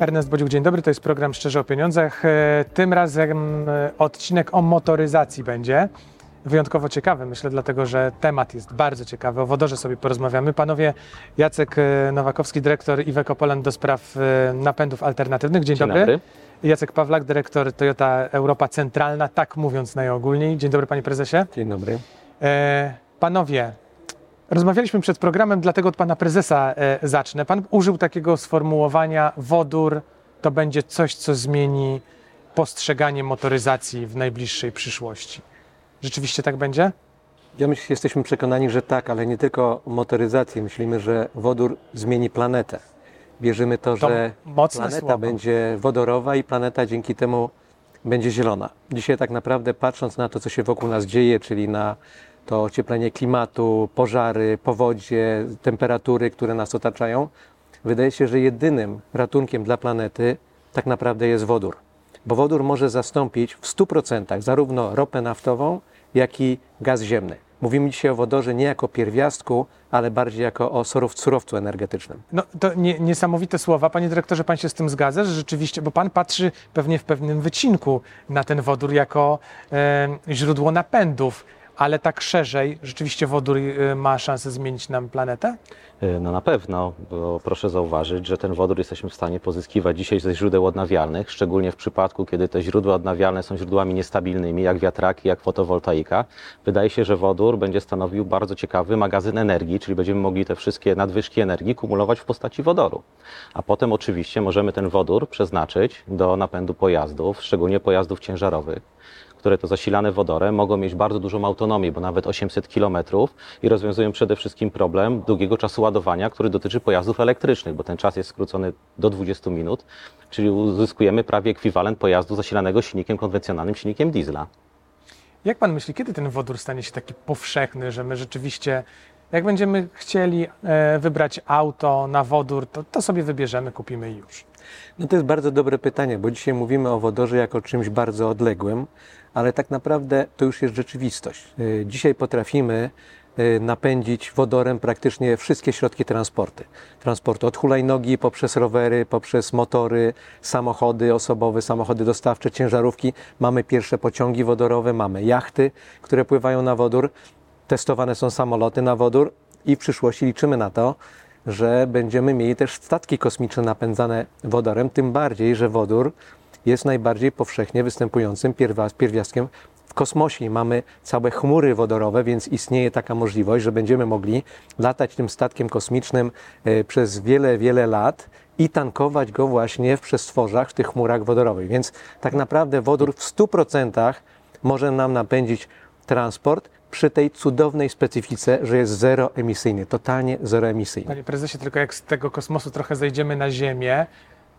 Ernest Bodziuk, dzień dobry. To jest program Szczerze o Pieniądzach. E, Tym razem e, odcinek o motoryzacji będzie. Wyjątkowo ciekawy, myślę, dlatego że temat jest bardzo ciekawy. O wodorze sobie porozmawiamy. Panowie Jacek e, Nowakowski, dyrektor Iveco Poland do spraw napędów alternatywnych. Dzień, Dzień dobry. dobry. Jacek Pawlak, dyrektor Toyota Europa Centralna, tak mówiąc najogólniej. Dzień dobry, panie prezesie. Dzień dobry. Panowie, rozmawialiśmy przed programem, dlatego od pana prezesa e, zacznę. Pan użył takiego sformułowania: wodór to będzie coś, co zmieni postrzeganie motoryzacji w najbliższej przyszłości. Rzeczywiście tak będzie? Ja myślę, że jesteśmy przekonani, że tak, ale nie tylko motoryzację. Myślimy, że wodór zmieni planetę. Wierzymy to, To że planeta słowo. będzie wodorowa i planeta dzięki temu będzie zielona. Dzisiaj tak naprawdę patrząc na to, co się wokół nas dzieje, czyli na to ocieplenie klimatu, pożary, powodzie, temperatury, które nas otaczają, wydaje się, że jedynym ratunkiem dla planety tak naprawdę jest wodór. Bo wodór może zastąpić w 100% zarówno ropę naftową, jak i gaz ziemny. Mówimy dzisiaj o wodorze nie jako pierwiastku, ale bardziej jako o surow- surowcu energetycznym. No to nie, niesamowite słowa. Panie dyrektorze, pan się z tym zgadza, że rzeczywiście, bo pan patrzy pewnie w pewnym wycinku na ten wodór jako e, źródło napędów, ale tak szerzej, rzeczywiście wodór e, ma szansę zmienić nam planetę? No na pewno, bo proszę zauważyć, że ten wodór jesteśmy w stanie pozyskiwać dzisiaj ze źródeł odnawialnych, szczególnie w przypadku, kiedy te źródła odnawialne są źródłami niestabilnymi, jak wiatraki, jak fotowoltaika. Wydaje się, że wodór będzie stanowił bardzo ciekawy magazyn energii, czyli będziemy mogli te wszystkie nadwyżki energii kumulować w postaci wodoru. A potem oczywiście możemy ten wodór przeznaczyć do napędu pojazdów, szczególnie pojazdów ciężarowych które to zasilane wodorem mogą mieć bardzo dużą autonomię, bo nawet 800 km i rozwiązują przede wszystkim problem długiego czasu ładowania, który dotyczy pojazdów elektrycznych, bo ten czas jest skrócony do 20 minut, czyli uzyskujemy prawie ekwiwalent pojazdu zasilanego silnikiem konwencjonalnym, silnikiem diesla. Jak pan myśli, kiedy ten wodór stanie się taki powszechny, że my rzeczywiście, jak będziemy chcieli e, wybrać auto na wodór, to, to sobie wybierzemy, kupimy i już? No to jest bardzo dobre pytanie, bo dzisiaj mówimy o wodorze jako czymś bardzo odległym, ale tak naprawdę to już jest rzeczywistość. Y, Dzisiaj potrafimy y, napędzić wodorem praktycznie wszystkie środki transportu. Transportu od hulajnogi poprzez rowery, poprzez motory, samochody osobowe, samochody dostawcze, ciężarówki. Mamy pierwsze pociągi wodorowe, mamy jachty, które pływają na wodór. Testowane są samoloty na wodór i w przyszłości liczymy na to, że będziemy mieli też statki kosmiczne napędzane wodorem, tym bardziej, że wodór jest najbardziej powszechnie występującym pierwiastkiem w kosmosie. Mamy całe chmury wodorowe, więc istnieje taka możliwość, że będziemy mogli latać tym statkiem kosmicznym e, przez wiele, wiele lat i tankować go właśnie w przestworzach, w tych chmurach wodorowych. Więc tak naprawdę wodór w 100% może nam napędzić transport przy tej cudownej specyfice, że jest zeroemisyjny, totalnie zeroemisyjny. Panie prezesie, tylko jak z tego kosmosu trochę zejdziemy na Ziemię,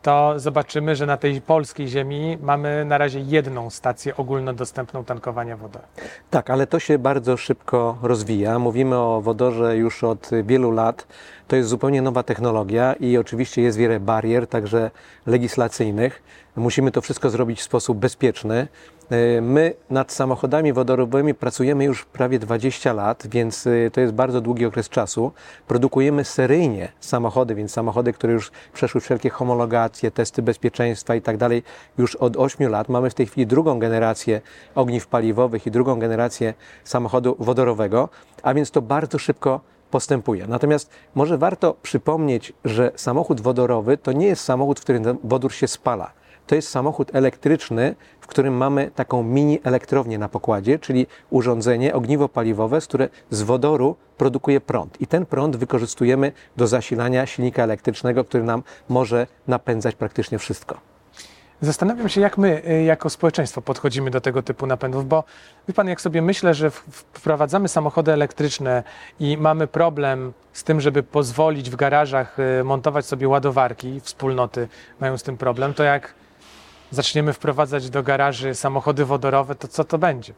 to zobaczymy, że na tej polskiej ziemi mamy na razie jedną stację ogólnodostępną tankowania wodorem. Tak, ale to się bardzo szybko rozwija. Mówimy o wodorze już od wielu lat. To jest zupełnie nowa technologia i oczywiście jest wiele barier, także legislacyjnych. Musimy to wszystko zrobić w sposób bezpieczny. E, My nad samochodami wodorowymi pracujemy już prawie 20 lat, więc e, to jest bardzo długi okres czasu. Produkujemy seryjnie samochody, więc samochody, które już przeszły wszelkie homologacje, testy bezpieczeństwa i tak dalej, już od 8 lat. Mamy w tej chwili drugą generację ogniw paliwowych i drugą generację samochodu wodorowego, a więc to bardzo szybko postępuje. Natomiast może warto przypomnieć, że samochód wodorowy to nie jest samochód, w którym wodór się spala. To jest samochód elektryczny, w którym mamy taką mini elektrownię na pokładzie, czyli urządzenie ogniwo paliwowe, z które z wodoru produkuje prąd. I ten prąd wykorzystujemy do zasilania silnika elektrycznego, który nam może napędzać praktycznie wszystko. Zastanawiam się, jak my y, jako społeczeństwo podchodzimy do tego typu napędów, bo wie pan, jak sobie myślę, że wprowadzamy samochody elektryczne i mamy problem z tym, żeby pozwolić w garażach y, montować sobie ładowarki, wspólnoty mają z tym problem, to jak zaczniemy wprowadzać do garaży samochody wodorowe, to co to będzie?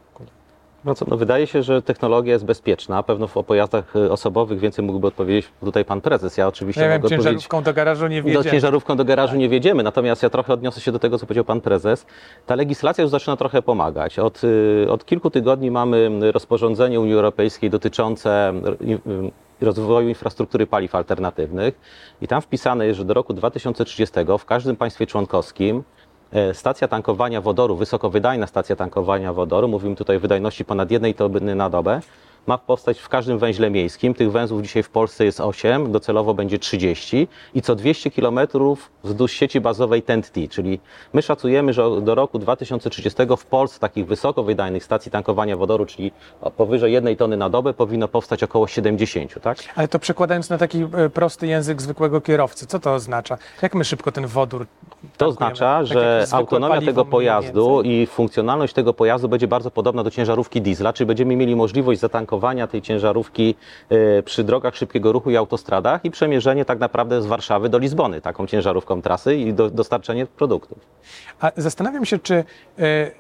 No co, no wydaje się, że technologia jest bezpieczna. Pewno o pojazdach y, osobowych więcej mógłby odpowiedzieć tutaj pan prezes. Ja oczywiście Nie wiem, mogę ciężarówką do garażu nie Do wjedziemy. ciężarówką do garażu nie wjedziemy, natomiast ja trochę odniosę się do tego, co powiedział pan prezes. Ta legislacja już zaczyna trochę pomagać. Od, y, od kilku tygodni mamy rozporządzenie Unii Europejskiej dotyczące y, rozwoju infrastruktury paliw alternatywnych. I tam wpisane jest, że do roku 2030 w każdym państwie członkowskim stacja tankowania wodoru, wysokowydajna stacja tankowania wodoru, mówimy tutaj o wydajności ponad jednej tony na dobę, ma powstać w każdym węźle miejskim. Tych węzłów dzisiaj w Polsce jest 8, docelowo będzie 30 i co 200 km wzdłuż sieci bazowej TENT-T, czyli my szacujemy, że do roku 2030 w Polsce takich wysokowydajnych stacji tankowania wodoru, czyli powyżej jednej tony na dobę, powinno powstać około 70, tak? Ale to przekładając na taki e, prosty język zwykłego kierowcy, co to oznacza? Jak my szybko ten wodór To oznacza, Tak że autonomia tego pojazdu i funkcjonalność tego pojazdu będzie bardzo podobna do ciężarówki diesla, czyli będziemy mieli możliwość zatankowania tej ciężarówki e, przy drogach szybkiego ruchu i autostradach i przemierzenie tak naprawdę z Warszawy do Lizbony taką ciężarówką trasy i do, dostarczenie produktów. A zastanawiam się, czy, y,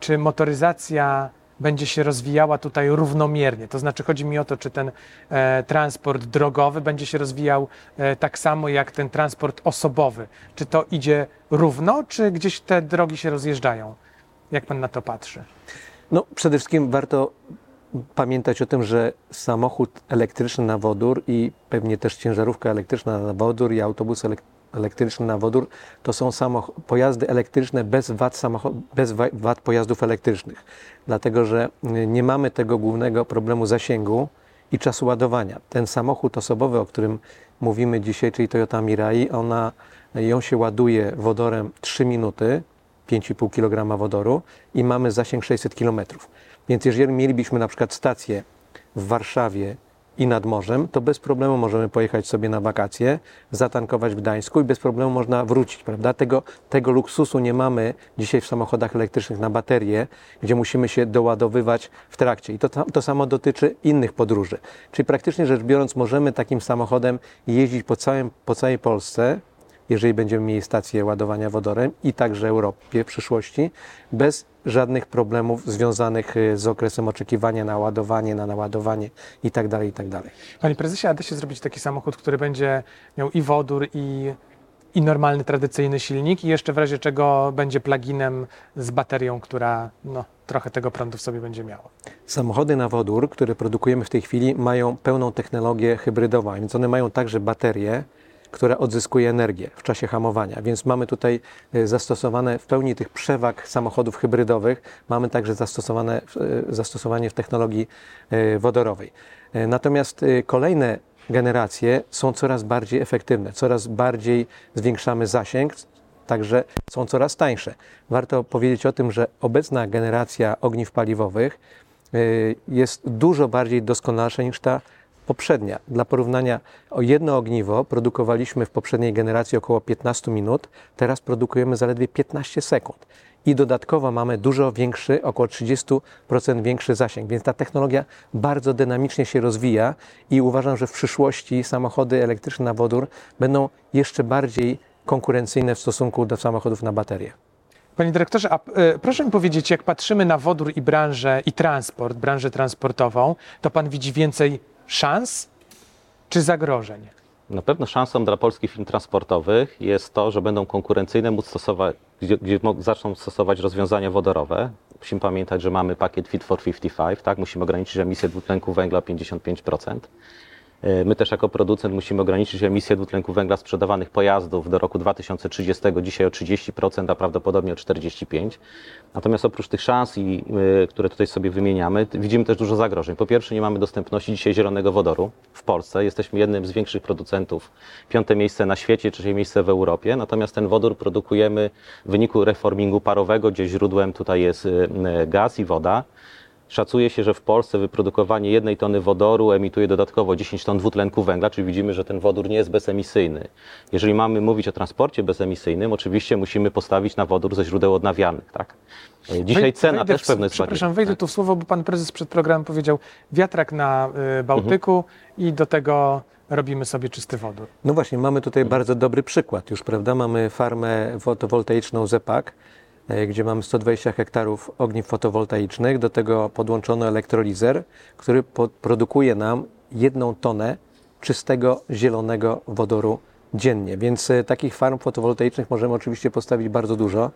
czy motoryzacja będzie się rozwijała tutaj równomiernie. To znaczy, chodzi mi o to, czy ten e, transport drogowy będzie się rozwijał e, tak samo jak ten transport osobowy. Czy to idzie równo, czy gdzieś te drogi się rozjeżdżają? Jak pan na to patrzy? No, przede wszystkim warto pamiętać o tym, że samochód elektryczny na wodór i pewnie też ciężarówka elektryczna na wodór i autobus elek- elektryczny na wodór to są pojazdy elektryczne bez wad, bez wa- wad pojazdów elektrycznych. Dlatego, że y, nie mamy tego głównego problemu zasięgu i czasu ładowania. Ten samochód osobowy, o którym mówimy dzisiaj, czyli Toyota Mirai, ona, ją się ładuje wodorem 3 minuty, 5,5 kg wodoru i mamy zasięg 600 km. Więc jeżeli mielibyśmy na przykład stację w Warszawie i nad morzem, to bez problemu możemy pojechać sobie na wakacje, zatankować w Gdańsku i bez problemu można wrócić, prawda? Tego, tego luksusu nie mamy dzisiaj w samochodach elektrycznych na baterie, gdzie musimy się doładowywać w trakcie. I to, to samo dotyczy innych podróży. Czyli praktycznie rzecz biorąc, możemy takim samochodem jeździć po, całym, po całej Polsce, jeżeli będziemy mieli stację ładowania wodorem i także Europie w przyszłości, bez żadnych problemów związanych y, z okresem oczekiwania na ładowanie, na naładowanie itd. itd. Panie prezesie, a da się zrobić taki samochód, który będzie miał i wodór, i, i normalny, tradycyjny silnik, i jeszcze w razie czego będzie pluginem z baterią, która no, trochę tego prądu w sobie będzie miała. Samochody na wodór, które produkujemy w tej chwili, mają pełną technologię hybrydową, więc one mają także baterię, która odzyskuje energię w czasie hamowania. Więc mamy tutaj y, zastosowane w pełni tych przewag samochodów hybrydowych, mamy także zastosowane, y, zastosowanie w technologii y, wodorowej. Natomiast kolejne generacje są coraz bardziej efektywne, coraz bardziej zwiększamy zasięg, także są coraz tańsze. Warto powiedzieć o tym, że obecna generacja ogniw paliwowych jest dużo bardziej doskonalsza niż ta poprzednia. Dla porównania, o jedno ogniwo produkowaliśmy w poprzedniej generacji około 15 minut, teraz produkujemy zaledwie 15 sekund. I dodatkowo mamy dużo większy, około 30% większy zasięg, więc ta technologia bardzo dynamicznie się rozwija i uważam, że w przyszłości samochody elektryczne na wodór będą jeszcze bardziej konkurencyjne w stosunku do samochodów na baterie. Panie dyrektorze, a e, proszę mi powiedzieć, jak patrzymy na wodór i branżę, i transport, branżę transportową, to pan widzi więcej szans czy zagrożeń? Na pewno szansą dla polskich firm transportowych jest to, że będą konkurencyjne, móc stosować, gdzie, gdzie zaczną stosować rozwiązania wodorowe. Musimy pamiętać, że mamy pakiet Fit for 55, tak? musimy ograniczyć emisję dwutlenku węgla o 55%. E, My też jako producent musimy ograniczyć emisję dwutlenku węgla sprzedawanych pojazdów do roku 2030, dzisiaj o 30%, a prawdopodobnie o 45%. Natomiast oprócz tych szans, y, które tutaj sobie wymieniamy, widzimy też dużo zagrożeń. Po pierwsze, nie mamy dostępności dzisiaj zielonego wodoru w Polsce. Jesteśmy jednym z większych producentów, piąte miejsce na świecie, trzecie miejsce w Europie. Natomiast ten wodór produkujemy w wyniku reformingu parowego, gdzie źródłem tutaj jest y, gaz i woda. Szacuje się, że w Polsce wyprodukowanie jednej tony wodoru emituje dodatkowo 10 ton dwutlenku węgla, czyli widzimy, że ten wodór nie jest bezemisyjny. Jeżeli mamy mówić o transporcie bezemisyjnym, oczywiście musimy postawić na wodór ze źródeł odnawialnych. Tak? E, Dzisiaj Wej- cena wejdę też w- pewno jest Przepraszam, bardziej- wejdę tu w słowo, bo pan prezes przed programem powiedział wiatrak na y, Bałtyku i do tego robimy sobie czysty wodór. No właśnie, mamy tutaj bardzo dobry przykład już, prawda? Mamy farmę fotowoltaiczną ZEPAK, e, gdzie mamy 120 hektarów ogniw fotowoltaicznych, do tego podłączono elektrolizer, który produkuje nam jedną tonę czystego, zielonego wodoru dziennie. Więc e, takich farm fotowoltaicznych możemy oczywiście postawić bardzo dużo.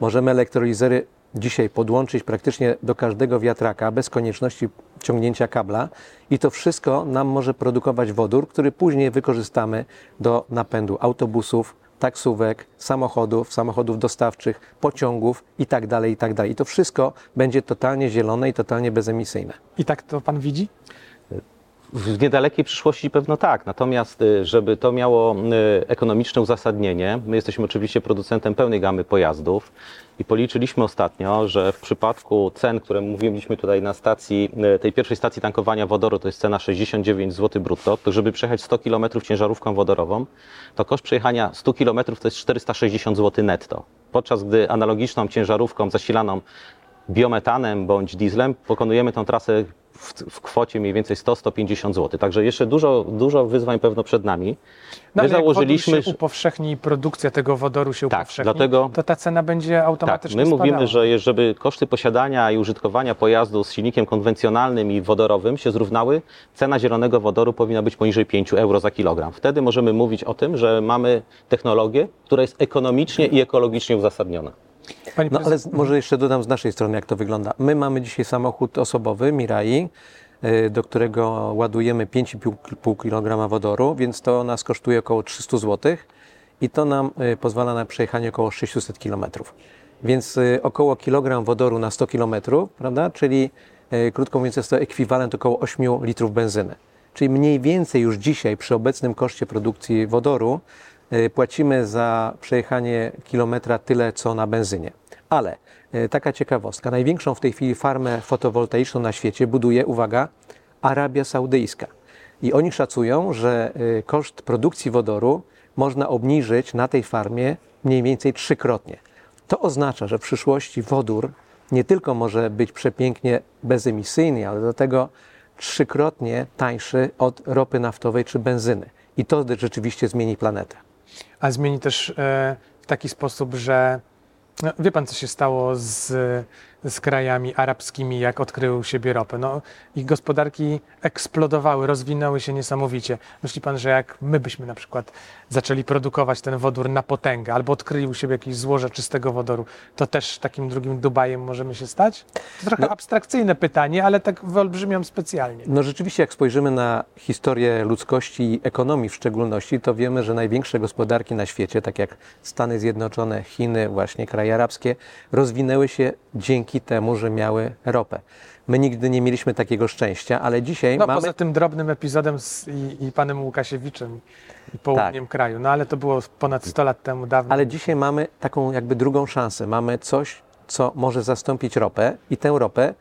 Możemy elektrolizery dzisiaj podłączyć praktycznie do każdego wiatraka bez konieczności ciągnięcia kabla i to wszystko nam może produkować wodór, który później wykorzystamy do napędu autobusów, taksówek, samochodów, samochodów dostawczych, pociągów i tak dalej, i tak dalej. I to wszystko będzie totalnie zielone i totalnie bezemisyjne. I tak to pan widzi? W niedalekiej przyszłości pewno tak, natomiast y, żeby to miało y, ekonomiczne uzasadnienie, my jesteśmy oczywiście producentem pełnej gamy pojazdów i policzyliśmy ostatnio, że w przypadku cen, które mówiliśmy tutaj na stacji, y, tej pierwszej stacji tankowania wodoru, to jest cena 69 zł brutto, to żeby przejechać 100 km ciężarówką wodorową, to koszt przejechania 100 km to jest 460 zł netto. Podczas gdy analogiczną ciężarówką zasilaną biometanem bądź dieslem pokonujemy tą trasę w, w kwocie mniej więcej 100-150 zł. Także jeszcze dużo, dużo wyzwań pewno przed nami. No, My jak założyliśmy, wodór się upowszechni, produkcja tego wodoru się Tak, upowszechni, dlatego- to ta cena będzie tak, automatycznie my mówimy, spadała. że je- żeby koszty posiadania i użytkowania pojazdu z silnikiem konwencjonalnym i wodorowym się zrównały, cena zielonego wodoru powinna być poniżej 5 euro za kilogram. Wtedy możemy mówić o tym, że mamy technologię, która jest ekonomicznie i ekologicznie uzasadniona. Panie No ale z- może jeszcze dodam z naszej strony, jak to wygląda. My mamy dzisiaj samochód osobowy Mirai, y, do którego ładujemy 5,5 kg wodoru, więc to nas kosztuje około 300 zł i to nam y, pozwala na przejechanie około 600 km. Więc y, około kilogram wodoru na 100 km, prawda? Czyli krótko mówiąc jest to ekwiwalent około 8 litrów benzyny. Czyli mniej więcej już dzisiaj przy obecnym koszcie produkcji wodoru płacimy za przejechanie kilometra tyle co na benzynie. Ale y, taka ciekawostka, największą w tej chwili farmę fotowoltaiczną na świecie buduje, uwaga, Arabia Saudyjska. I oni szacują, że y, koszt produkcji wodoru można obniżyć na tej farmie mniej więcej trzykrotnie. To oznacza, że w przyszłości wodór nie tylko może być przepięknie bezemisyjny, ale do tego trzykrotnie tańszy od ropy naftowej czy benzyny. I to rzeczywiście zmieni planetę. A zmieni też e, w taki sposób, że no, wie pan, co się stało z, z krajami arabskimi, jak odkrył siebie ropę. No, ich gospodarki eksplodowały, rozwinęły się niesamowicie. Myśli pan, że jak my byśmy na przykład zaczęli produkować ten wodór na potęgę, albo odkryli u siebie jakieś złoże czystego wodoru, to też takim drugim Dubajem możemy się stać? To trochę No. abstrakcyjne pytanie, ale tak wyolbrzymiam specjalnie. No rzeczywiście, jak spojrzymy na historię ludzkości i ekonomii w szczególności, to wiemy, że największe gospodarki na świecie, tak jak Stany Zjednoczone, Chiny, właśnie kraje arabskie, rozwinęły się dzięki temu, że miały ropę. My nigdy nie mieliśmy takiego szczęścia, ale dzisiaj No mamy... poza tym drobnym epizodem z, i, i panem Łukasiewiczem i południem kraju. No ale to było ponad 100 lat temu, dawno. Ale dzisiaj mamy taką jakby drugą szansę. Mamy coś, co może zastąpić ropę i tę ropę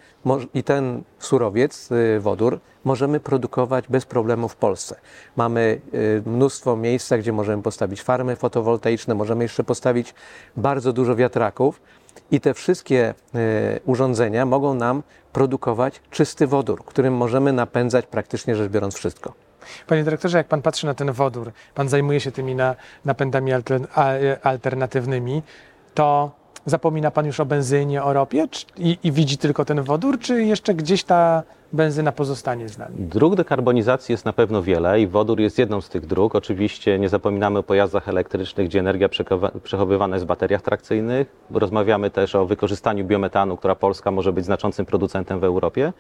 i ten surowiec, y, wodór, możemy produkować bez problemu w Polsce. Mamy y, mnóstwo miejsca, gdzie możemy postawić farmy fotowoltaiczne, możemy jeszcze postawić bardzo dużo wiatraków i te wszystkie y, urządzenia mogą nam produkować czysty wodór, którym możemy napędzać praktycznie rzecz biorąc wszystko. Panie dyrektorze, jak pan patrzy na ten wodór, pan zajmuje się tymi na, napędami e, alternatywnymi, to zapomina pan już o benzynie, o ropie czy, i, i widzi tylko ten wodór, czy jeszcze gdzieś ta benzyna pozostanie z nami? Dróg dekarbonizacji jest na pewno wiele i wodór jest jedną z tych dróg. Oczywiście nie zapominamy o pojazdach elektrycznych, gdzie energia przechowywana jest w bateriach trakcyjnych. Rozmawiamy też o wykorzystaniu biometanu, która Polska może być znaczącym producentem w Europie,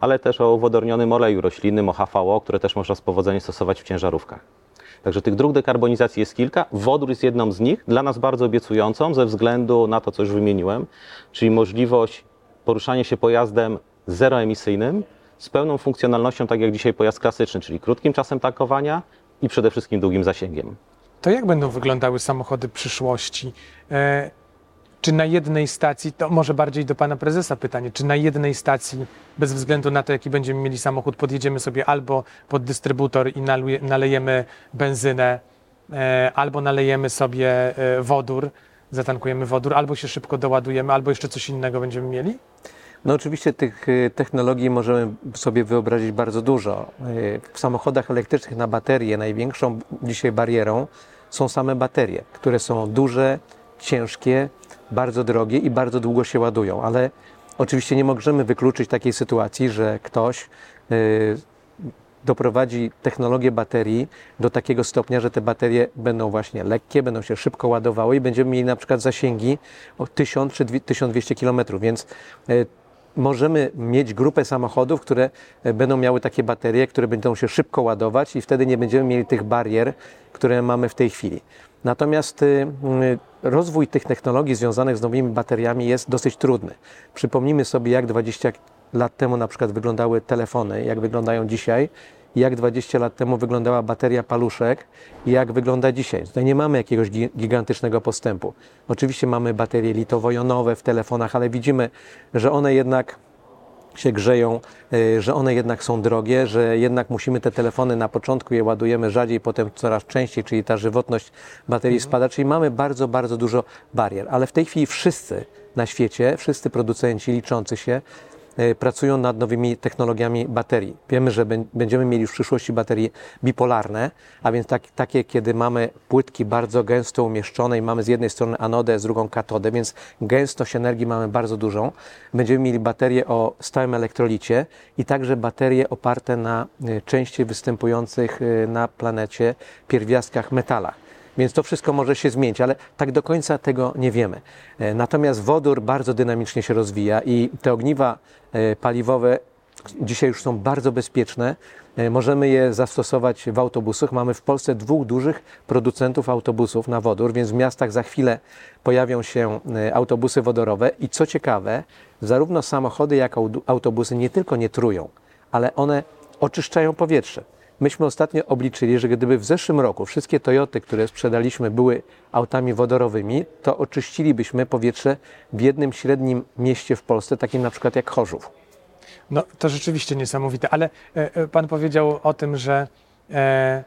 ale też o uwodornionym oleju roślinnym, o HVO, które też można z powodzeniem stosować w ciężarówkach. Także tych dróg dekarbonizacji jest kilka. Wodór jest jedną z nich, dla nas bardzo obiecującą ze względu na to, co już wymieniłem, czyli możliwość poruszania się pojazdem zeroemisyjnym z pełną funkcjonalnością, tak jak dzisiaj pojazd klasyczny, czyli krótkim czasem tankowania i przede wszystkim długim zasięgiem. To jak będą wyglądały samochody przyszłości? E, czy na jednej stacji, to może bardziej do pana prezesa pytanie, czy na jednej stacji, bez względu na to, jaki będziemy mieli samochód, podjedziemy sobie albo pod dystrybutor i nalejemy benzynę, e, albo nalejemy sobie e, wodór, zatankujemy wodór, albo się szybko doładujemy, albo jeszcze coś innego będziemy mieli? No oczywiście tych y, technologii możemy sobie wyobrazić bardzo dużo. W samochodach elektrycznych na baterie największą dzisiaj barierą są same baterie, które są duże, ciężkie, bardzo drogie i bardzo długo się ładują, ale oczywiście nie możemy wykluczyć takiej sytuacji, że ktoś y, doprowadzi technologię baterii do takiego stopnia, że te baterie będą właśnie lekkie, będą się szybko ładowały i będziemy mieli na przykład zasięgi o 1000 czy 1200 km, więc e, możemy mieć grupę samochodów, które e, będą miały takie baterie, które będą się szybko ładować i wtedy nie będziemy mieli tych barier, które mamy w tej chwili. Natomiast y, y, rozwój tych technologii związanych z nowymi bateriami jest dosyć trudny. Przypomnijmy sobie, jak 20 lat temu na przykład wyglądały telefony, jak wyglądają dzisiaj, jak 20 lat temu wyglądała bateria paluszek i jak wygląda dzisiaj. Tutaj nie mamy jakiegoś gi- gigantycznego postępu. Oczywiście mamy baterie litowo-jonowe w telefonach, ale widzimy, że one jednak się grzeją, y, że one jednak są drogie, że jednak musimy te telefony na początku je ładujemy rzadziej, potem coraz częściej, czyli ta żywotność baterii spada, czyli mamy bardzo, bardzo dużo barier. Ale w tej chwili wszyscy na świecie, wszyscy producenci liczący się, pracują nad nowymi technologiami baterii. Wiemy, że bę- będziemy mieli w przyszłości baterie bipolarne, a więc tak, takie, kiedy mamy płytki bardzo gęsto umieszczone i mamy z jednej strony anodę, z drugą katodę, więc gęstość energii mamy bardzo dużą. Będziemy mieli baterie o stałym elektrolicie i także baterie oparte na y, częściej występujących y, na planecie pierwiastkach metalach. Więc to wszystko może się zmienić, ale tak do końca tego nie wiemy. E, Natomiast wodór bardzo dynamicznie się rozwija i te ogniwa e, paliwowe dzisiaj już są bardzo bezpieczne. E, Możemy je zastosować w autobusach. Mamy w Polsce dwóch dużych producentów autobusów na wodór, więc w miastach za chwilę pojawią się autobusy wodorowe. I co ciekawe, zarówno samochody, jak i autobusy nie tylko nie trują, ale one oczyszczają powietrze. Myśmy ostatnio obliczyli, że gdyby w zeszłym roku wszystkie Toyoty, które sprzedaliśmy, były autami wodorowymi, to oczyścilibyśmy powietrze w jednym średnim mieście w Polsce, takim na przykład jak Chorzów. No to rzeczywiście niesamowite, ale e, e, pan powiedział o tym, że e,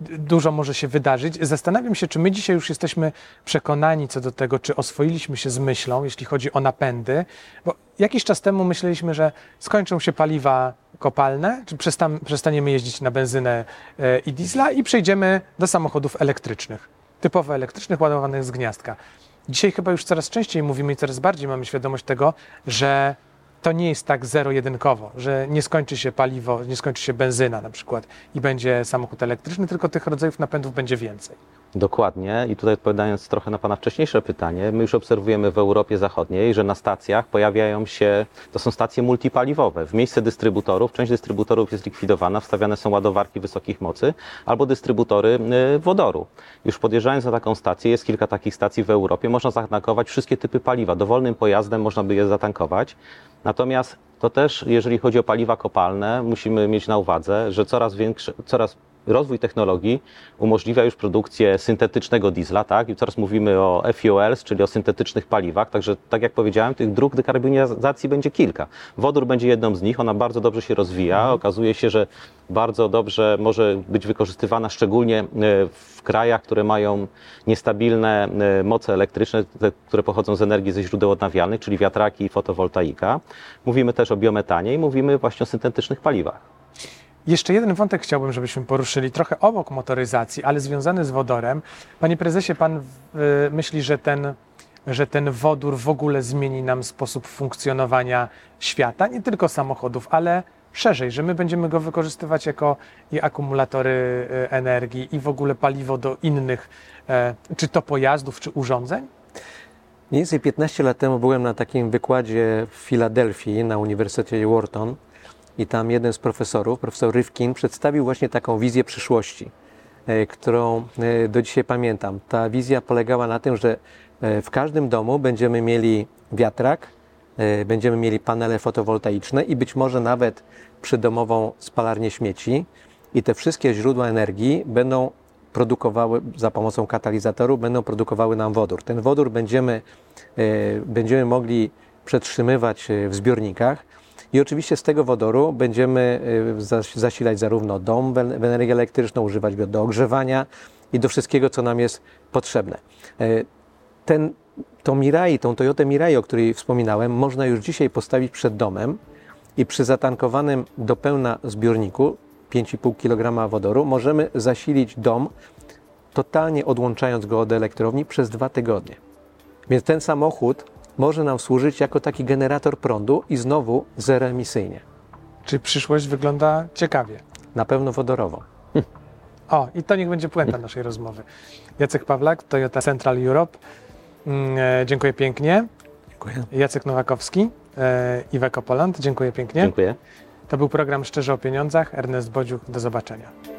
dużo może się wydarzyć. Zastanawiam się, czy my dzisiaj już jesteśmy przekonani co do tego, czy oswoiliśmy się z myślą, jeśli chodzi o napędy, bo jakiś czas temu myśleliśmy, że skończą się paliwa kopalne, czy przestaniemy jeździć na benzynę e, i diesla i przejdziemy do samochodów elektrycznych, typowo elektrycznych, ładowanych z gniazdka. Dzisiaj chyba już coraz częściej mówimy i coraz bardziej mamy świadomość tego, że to nie jest tak zero-jedynkowo, że nie skończy się paliwo, nie skończy się benzyna na przykład i będzie samochód elektryczny, tylko tych rodzajów napędów będzie więcej. Dokładnie. I tutaj odpowiadając trochę na Pana wcześniejsze pytanie, my już obserwujemy w Europie Zachodniej, że na stacjach pojawiają się, to są stacje multipaliwowe. W miejsce dystrybutorów, część dystrybutorów jest likwidowana, wstawiane są ładowarki wysokich mocy albo dystrybutory y, wodoru. Już podjeżdżając na taką stację, jest kilka takich stacji w Europie, można zatankować wszystkie typy paliwa. Dowolnym pojazdem można by je zatankować. Natomiast to też, jeżeli chodzi o paliwa kopalne, musimy mieć na uwadze, że coraz większe, coraz rozwój technologii umożliwia już produkcję syntetycznego diesla, tak? I coraz mówimy o FULs, czyli o syntetycznych paliwach. Także, tak jak powiedziałem, tych dróg dekarbonizacji będzie kilka. Wodór będzie jedną z nich, ona bardzo dobrze się rozwija. Okazuje się, że bardzo dobrze może być wykorzystywana szczególnie e, w krajach, które mają niestabilne e, moce elektryczne, te, które pochodzą z energii ze źródeł odnawialnych, czyli wiatraki i fotowoltaika. Mówimy też o biometanie i mówimy właśnie o syntetycznych paliwach. Jeszcze jeden wątek chciałbym, żebyśmy poruszyli, trochę obok motoryzacji, ale związany z wodorem. Panie prezesie, pan y, myśli, że ten, że ten wodór w ogóle zmieni nam sposób funkcjonowania świata, nie tylko samochodów, ale szerzej, że my będziemy go wykorzystywać jako i akumulatory y, energii, i w ogóle paliwo do innych, e, czy to pojazdów, czy urządzeń? Mniej więcej 15 lat temu byłem na takim wykładzie w Filadelfii na Uniwersytecie Wharton i tam jeden z profesorów, profesor Rifkin, przedstawił właśnie taką wizję przyszłości, e, którą e, do dzisiaj pamiętam. Ta wizja polegała na tym, że e, w każdym domu będziemy mieli wiatrak, będziemy mieli panele fotowoltaiczne i być może nawet przydomową spalarnię śmieci i te wszystkie źródła energii będą produkowały za pomocą katalizatorów, będą produkowały nam wodór. Ten wodór będziemy, będziemy mogli przetrzymywać w zbiornikach i oczywiście z tego wodoru będziemy zas- zasilać zarówno dom w en- w energię elektryczną, używać go do ogrzewania i do wszystkiego, co nam jest potrzebne. E, Ten, tą Mirai, tą Toyotę Mirai, o której wspominałem, można już dzisiaj postawić przed domem i przy zatankowanym do pełna zbiorniku 5,5 kg wodoru możemy zasilić dom, totalnie odłączając go od elektrowni przez dwa tygodnie. Więc ten samochód może nam służyć jako taki generator prądu i znowu zeroemisyjnie. Czy przyszłość wygląda ciekawie? Na pewno wodorową. O, i to niech będzie puenta naszej rozmowy. Jacek Pawlak, Toyota Central Europe. Mm, e, dziękuję pięknie. Dziękuję. Jacek Nowakowski, e, Iweko Poland. Dziękuję pięknie. Dziękuję. To był program Szczerze o Pieniądzach. Ernest Bodziuk, do zobaczenia.